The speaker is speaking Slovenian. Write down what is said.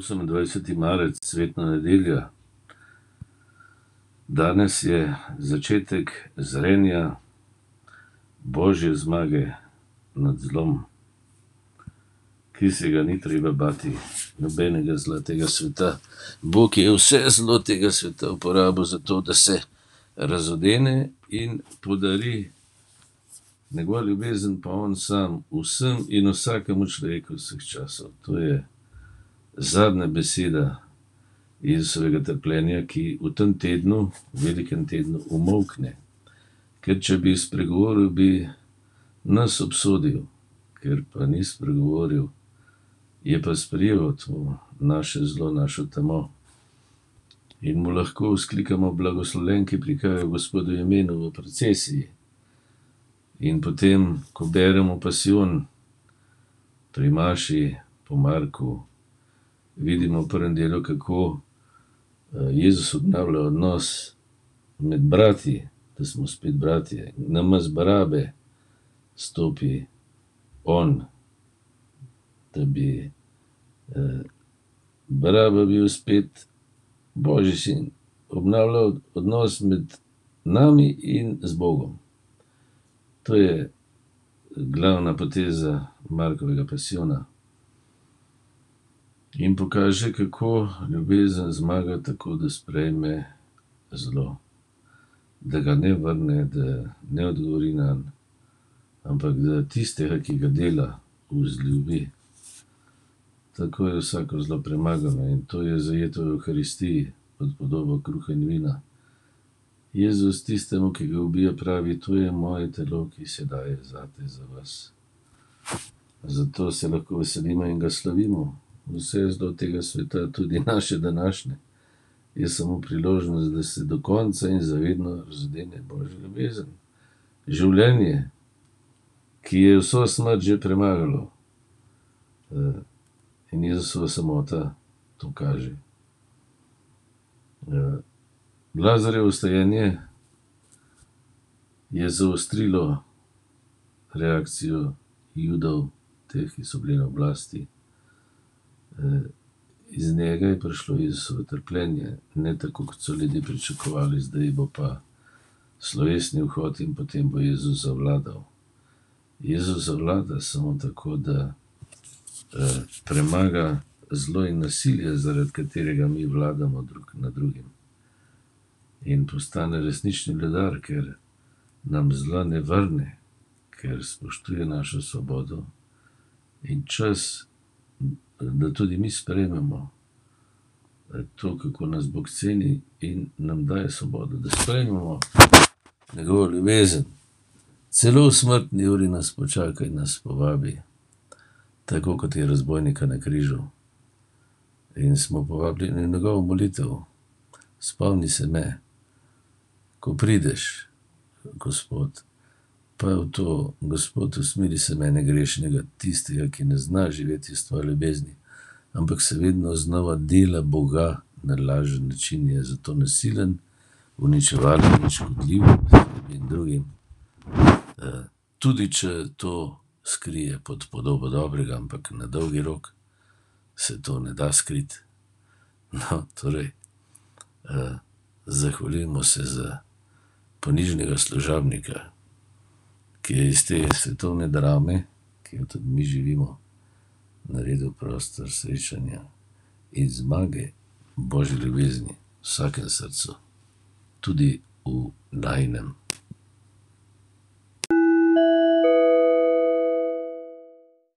28. marec, svetna nedelja. Danes je začetek zrenja božje zmage nad zlom, ki se ga ni treba bati, nobenega zla tega sveta. Bog je vse zlo tega sveta uporabil za to, da se razodene in podari njegova ljubezen, pa on sam vsem in vsakemu človeku vseh časov. To je zadnja beseda Jezusovega trpljenja, ki v tem tednu, velikem tednu, umolkne. Ker če bi spregovoril, bi nas obsodil, ker pa ni spregovoril, je pa sprejel to naše zlo, našo temo. In mu lahko vzklikamo blagoslovljen, ki prihaja v Gospodu imenu v procesiji. In potem, ko beremo pasijon pri Maši, po Marku, vidimo v prvem delu, kako Jezus obnavlja odnos med brati, da smo spet bratje. Namesto Barabe stopi on, da bi Baraba bil spet božji sin. Obnavlja odnos med nami in z Bogom. To je glavna poteza Markovega pasijona. In pokaže, kako ljubezen zmaga tako, da sprejme zlo. Da ga ne vrne, da ne odgovori nanj, ampak da tistega, ki ga dela, vzljubi. Tako je vsako zlo premagano in to je zajeto v Evharistiji pod podobo kruha in vina. Jezus tistemu, ki ga ubija, pravi: To je moje telo, ki se daje zate, za vas. Zato se lahko veselimo in ga slavimo. Vse zlo tega sveta, tudi naše današnje, je samo priložnost, da se do konca in za vedno razodene božja ljubezen. Življenje, ki je vso smrt že premagalo, in Jezusova samota to kaže. Lazarjevo vstajenje je zaostrilo reakcijo Judov, teh, ki so bili na oblasti. Iz njega je prišlo Jezusovo trpljenje, ne tako, kot so ljudje pričakovali, zdaj bo pa slovesni vhod in potem bo Jezus zavladal. Jezus zavlada samo tako, da premaga zlo in nasilje, zaradi katerega mi vladamo drug nad drugim. In postane resnični vladar, ker nam zla ne vrne, ker spoštuje našo svobodo in čas, da tudi mi sprejmemo to, kako nas Bog ceni in nam daje svobodo, da sprejmemo njegovo ljubezen. Celo v smrtni uri nas počaka in nas povabi, tako kot je razbojnika na križu. In smo povabljeni v njegovo molitev. Spomni se me, ko prideš, Gospod, pa v to: Gospod, usmili se mene grešnega, tistega, ki ne zna živeti iz tvoje ljubezni. Ampak se vedno znova dela Boga na lažen način, je zato nasilen, uničevalen in škodljiv in drugim. Tudi če to skrije pod podobo dobrega, ampak na dolgi rok se to ne da skriti. No, torej, zahvaljujmo se za ponižnega služabnika, ki je iz te svetovne drame, ki jo tudi mi živimo, naredil prostor srečanja in zmage božje ljubezni v vsakem srcu, tudi v najinem.